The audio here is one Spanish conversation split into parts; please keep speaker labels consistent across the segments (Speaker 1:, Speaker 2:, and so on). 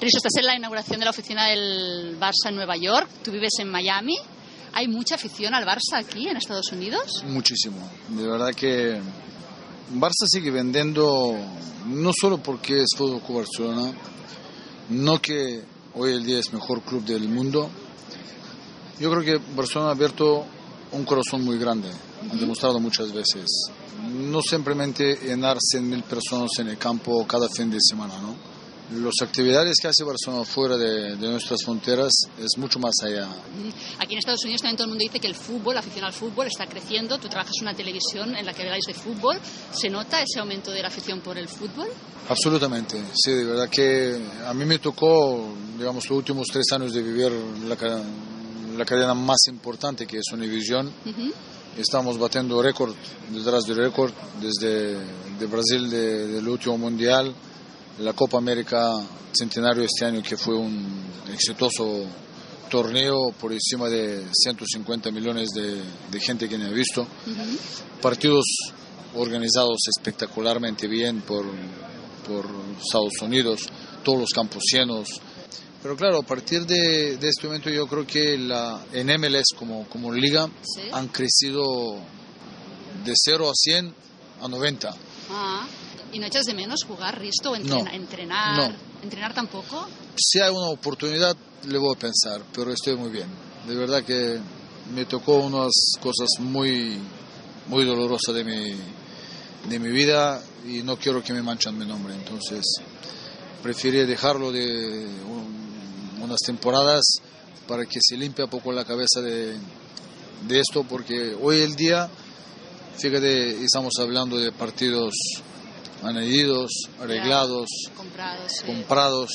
Speaker 1: Riso, estás en la inauguración de la oficina del Barça en Nueva York, tú vives en Miami. ¿Hay mucha afición al Barça aquí en Estados Unidos?
Speaker 2: Muchísimo. De verdad que Barça sigue vendiendo no solo porque es Fútbol Club Barcelona, no que hoy el día es mejor club del mundo. Yo creo que Barcelona ha abierto un corazón muy grande, han demostrado muchas veces. No simplemente llenar 100.000 personas en el campo cada fin de semana, ¿no? Las actividades que hace Barcelona fuera de, nuestras fronteras es mucho más allá.
Speaker 1: Aquí en Estados Unidos también todo el mundo dice que el fútbol, la afición al fútbol está creciendo. Tú trabajas en una televisión en la que habláis de fútbol. ¿Se nota ese aumento de la afición por el fútbol?
Speaker 2: Absolutamente, sí, de verdad que a mí me tocó, digamos, los últimos tres años de vivir la, la cadena más importante que es Univision. Estamos batiendo récord detrás de récord desde de Brasil del último mundial la Copa América Centenario este año, que fue un exitoso torneo por encima de 150 millones de, gente que me ha visto. Partidos organizados espectacularmente bien por, por Estados Unidos, todos los campos llenos. Pero claro, a partir de, este momento yo creo que la, en MLS como, como liga han crecido de 0 a 100 a 90.
Speaker 1: ¿Y no echas de menos jugar, Risto, o entrenar? entrenar, ¿Entrenar tampoco?
Speaker 2: Si hay una oportunidad, le voy a pensar, pero estoy muy bien. De verdad que me tocó unas cosas muy, muy dolorosas de mi, de mi vida y no quiero que me manchan mi nombre. Entonces, prefiero dejarlo de unas temporadas para que se limpie un poco la cabeza de, de esto, porque hoy el día, fíjate, estamos hablando de partidos añadidos, arreglados, comprados.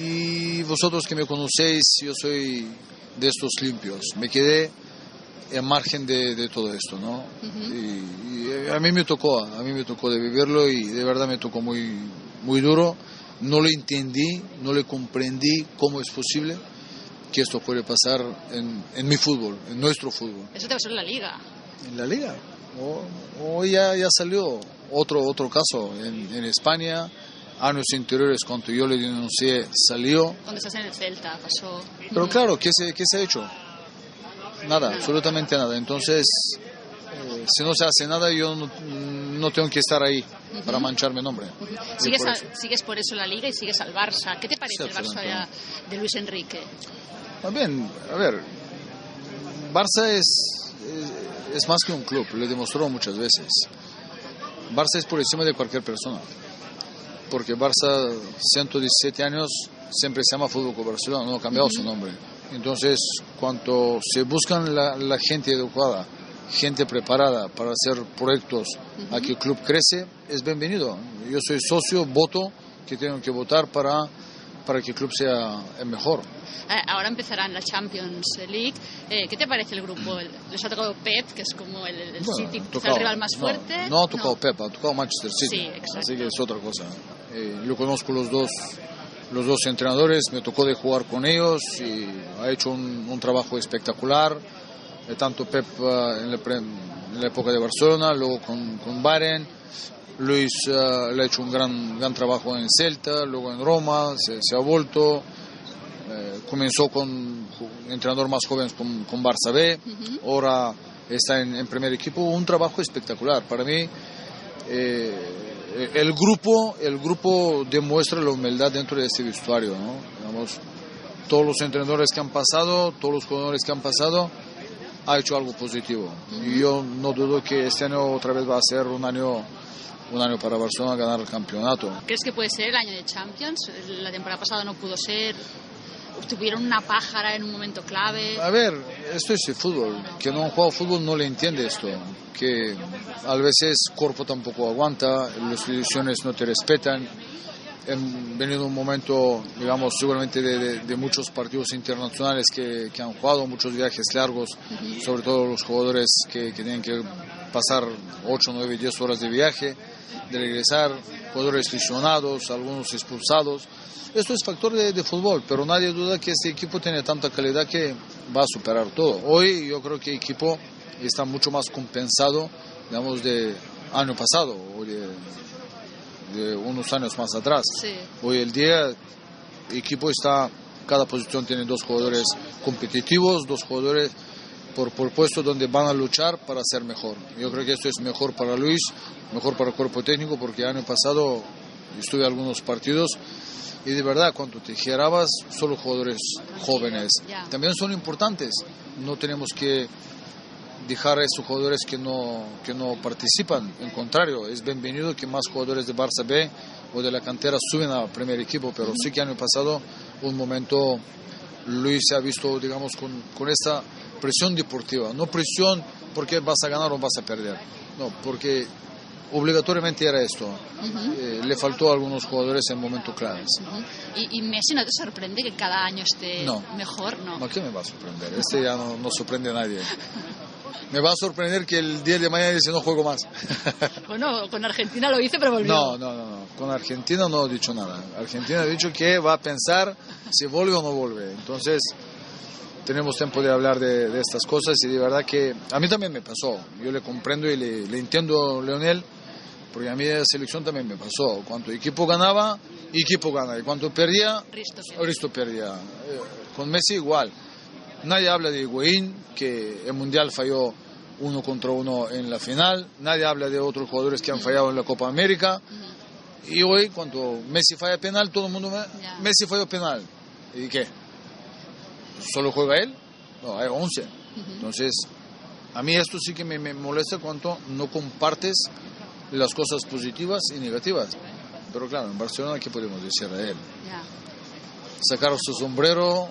Speaker 2: Y, vosotros que me conocéis, yo soy de estos limpios. Me quedé en margen de, todo esto, ¿no? y, a mí me tocó, a mí me tocó de vivirlo y de verdad me tocó muy, muy duro. No lo entendí, no le comprendí cómo es posible que esto puede pasar en, en mi fútbol, en nuestro fútbol.
Speaker 1: Eso te pasó en la liga.
Speaker 2: En la liga. Hoy ya, ya salió otro, otro caso en, en España, años anteriores cuando yo le denuncié salió.
Speaker 1: Cuando estás en el Celta pasó.
Speaker 2: Pero claro, ¿qué se, qué se ha hecho? Nada, absolutamente nada. Entonces, eh, si no se hace nada, yo no, tengo que estar ahí para mancharme nombre.
Speaker 1: ¿Sigues, por sigues por eso la liga y sigues al Barça. ¿Qué te parece el Barça de, Luis Enrique?
Speaker 2: Bien, a ver, Barça es, es más que un club, lo demostró muchas veces. Barça es por encima de cualquier persona. Porque Barça, 117 años, siempre se llama Fútbol Club Barcelona, no ha cambiado su nombre. Entonces, cuando se buscan la, gente educada, gente preparada para hacer proyectos a que el club crece, es bienvenido. Yo soy socio, voto, que tengo que votar para, para que el club sea el mejor.
Speaker 1: Eh, ahora empezarán la Champions League. Eh, ¿Qué te parece el grupo? Les ha tocado Pep, que es como el, City, el rival más fuerte.
Speaker 2: No, ha tocado Pep, ha tocado Manchester City. Sí, Así que es otra cosa. Eh, yo conozco los dos los dos entrenadores, me tocó de jugar con ellos y ha hecho un, trabajo espectacular, tanto Pep en la, época de Barcelona, luego con, con Baren, Luis le ha hecho un gran, gran trabajo en Celta, luego en Roma, se, se ha vuelto, eh, comenzó con entrenador más joven con, con Barça B, ahora está en, primer equipo, un trabajo espectacular. Para mí, eh, el, grupo, el grupo demuestra la humildad dentro de este vestuario. todos los entrenadores que han pasado, todos los jugadores que han pasado, ha hecho algo positivo. Y yo no dudo que este año otra vez va a ser un año un año para Barcelona ganar el campeonato.
Speaker 1: ¿Crees que puede ser el año de Champions? La temporada pasada no pudo ser tuvieron una pájara en un momento clave.
Speaker 2: A ver, esto es el fútbol. Que no han jugado fútbol no le entiende esto. Que a veces cuerpo tampoco aguanta, las lesiones no te respetan. Han venido un momento, digamos, seguramente de, muchos partidos internacionales que, que, han jugado, muchos viajes largos, sobre todo los jugadores que, que tienen que pasar 8, 9, 10 horas de viaje, de regresar, jugadores lesionados, algunos expulsados. Esto es factor de, fútbol, pero nadie duda que este equipo tiene tanta calidad que va a superar todo. Hoy yo creo que el equipo está mucho más compensado, digamos, de año pasado o de, unos años más atrás. Hoy el día equipo está, cada posición tiene dos jugadores competitivos, dos jugadores por, por puesto donde van a luchar para ser mejor. Yo creo que esto es mejor para Luis, mejor para el cuerpo técnico, porque el año pasado estuve en algunos partidos y de verdad cuando te girabas solo jugadores jóvenes. También son importantes. No tenemos que dejar a esos jugadores que no que no participan. En contrario es bienvenido que más jugadores de Barça B o de la cantera suben al primer equipo pero sí que año pasado un momento Luis se ha visto digamos con, con esa presión deportiva no presión porque vas a ganar o vas a perder no porque obligatoriamente era esto. Eh, le faltó a algunos jugadores en momentos claves.
Speaker 1: ¿Y, Messi no te sorprende que cada año esté mejor? No.
Speaker 2: ¿Qué me va a sorprender? Este ya no, no sorprende a nadie. me va a sorprender que el día de mañana dice no juego más.
Speaker 1: bueno, con Argentina lo hice, pero volvió.
Speaker 2: No, no, no, no. Con Argentina no he dicho nada. Argentina ha dicho que va a pensar si vuelve o no vuelve. Entonces, tenemos tiempo de hablar de, estas cosas y de verdad que a mí también me pasó. Yo le comprendo y le, le entiendo a Leonel porque a mí en la selección también me pasó. Cuando el equipo ganaba, equipo gana. Y cuando perdía, Risto perdía. Eh, con Messi igual. Nadie habla de Higuaín, que el Mundial falló uno contra uno en la final. Nadie habla de otros jugadores que han fallado en la Copa América. Y hoy, cuando Messi falla penal, todo el mundo... Messi falló penal. ¿Y qué? ¿Solo juega él? No, hay 11. Entonces, a mí esto sí que me, me molesta cuando no compartes las cosas positivas y negativas. Pero claro, en Barcelona, ¿qué podemos decir a él? Sacar su sombrero,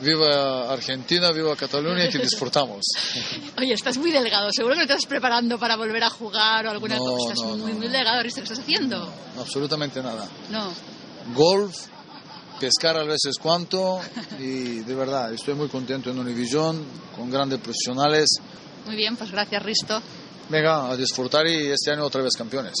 Speaker 2: viva Argentina, viva Cataluña, que disfrutamos.
Speaker 1: Oye, estás muy delgado, seguro que te estás preparando para volver a jugar o alguna cosa. Estás muy, muy delgado, ¿qué estás haciendo?
Speaker 2: absolutamente nada.
Speaker 1: No.
Speaker 2: Golf, pescar a veces cuanto y de verdad estoy muy contento en Univision, con grandes profesionales.
Speaker 1: Muy bien, pues gracias Risto.
Speaker 2: Venga, a disfrutar y este año otra vez campeones.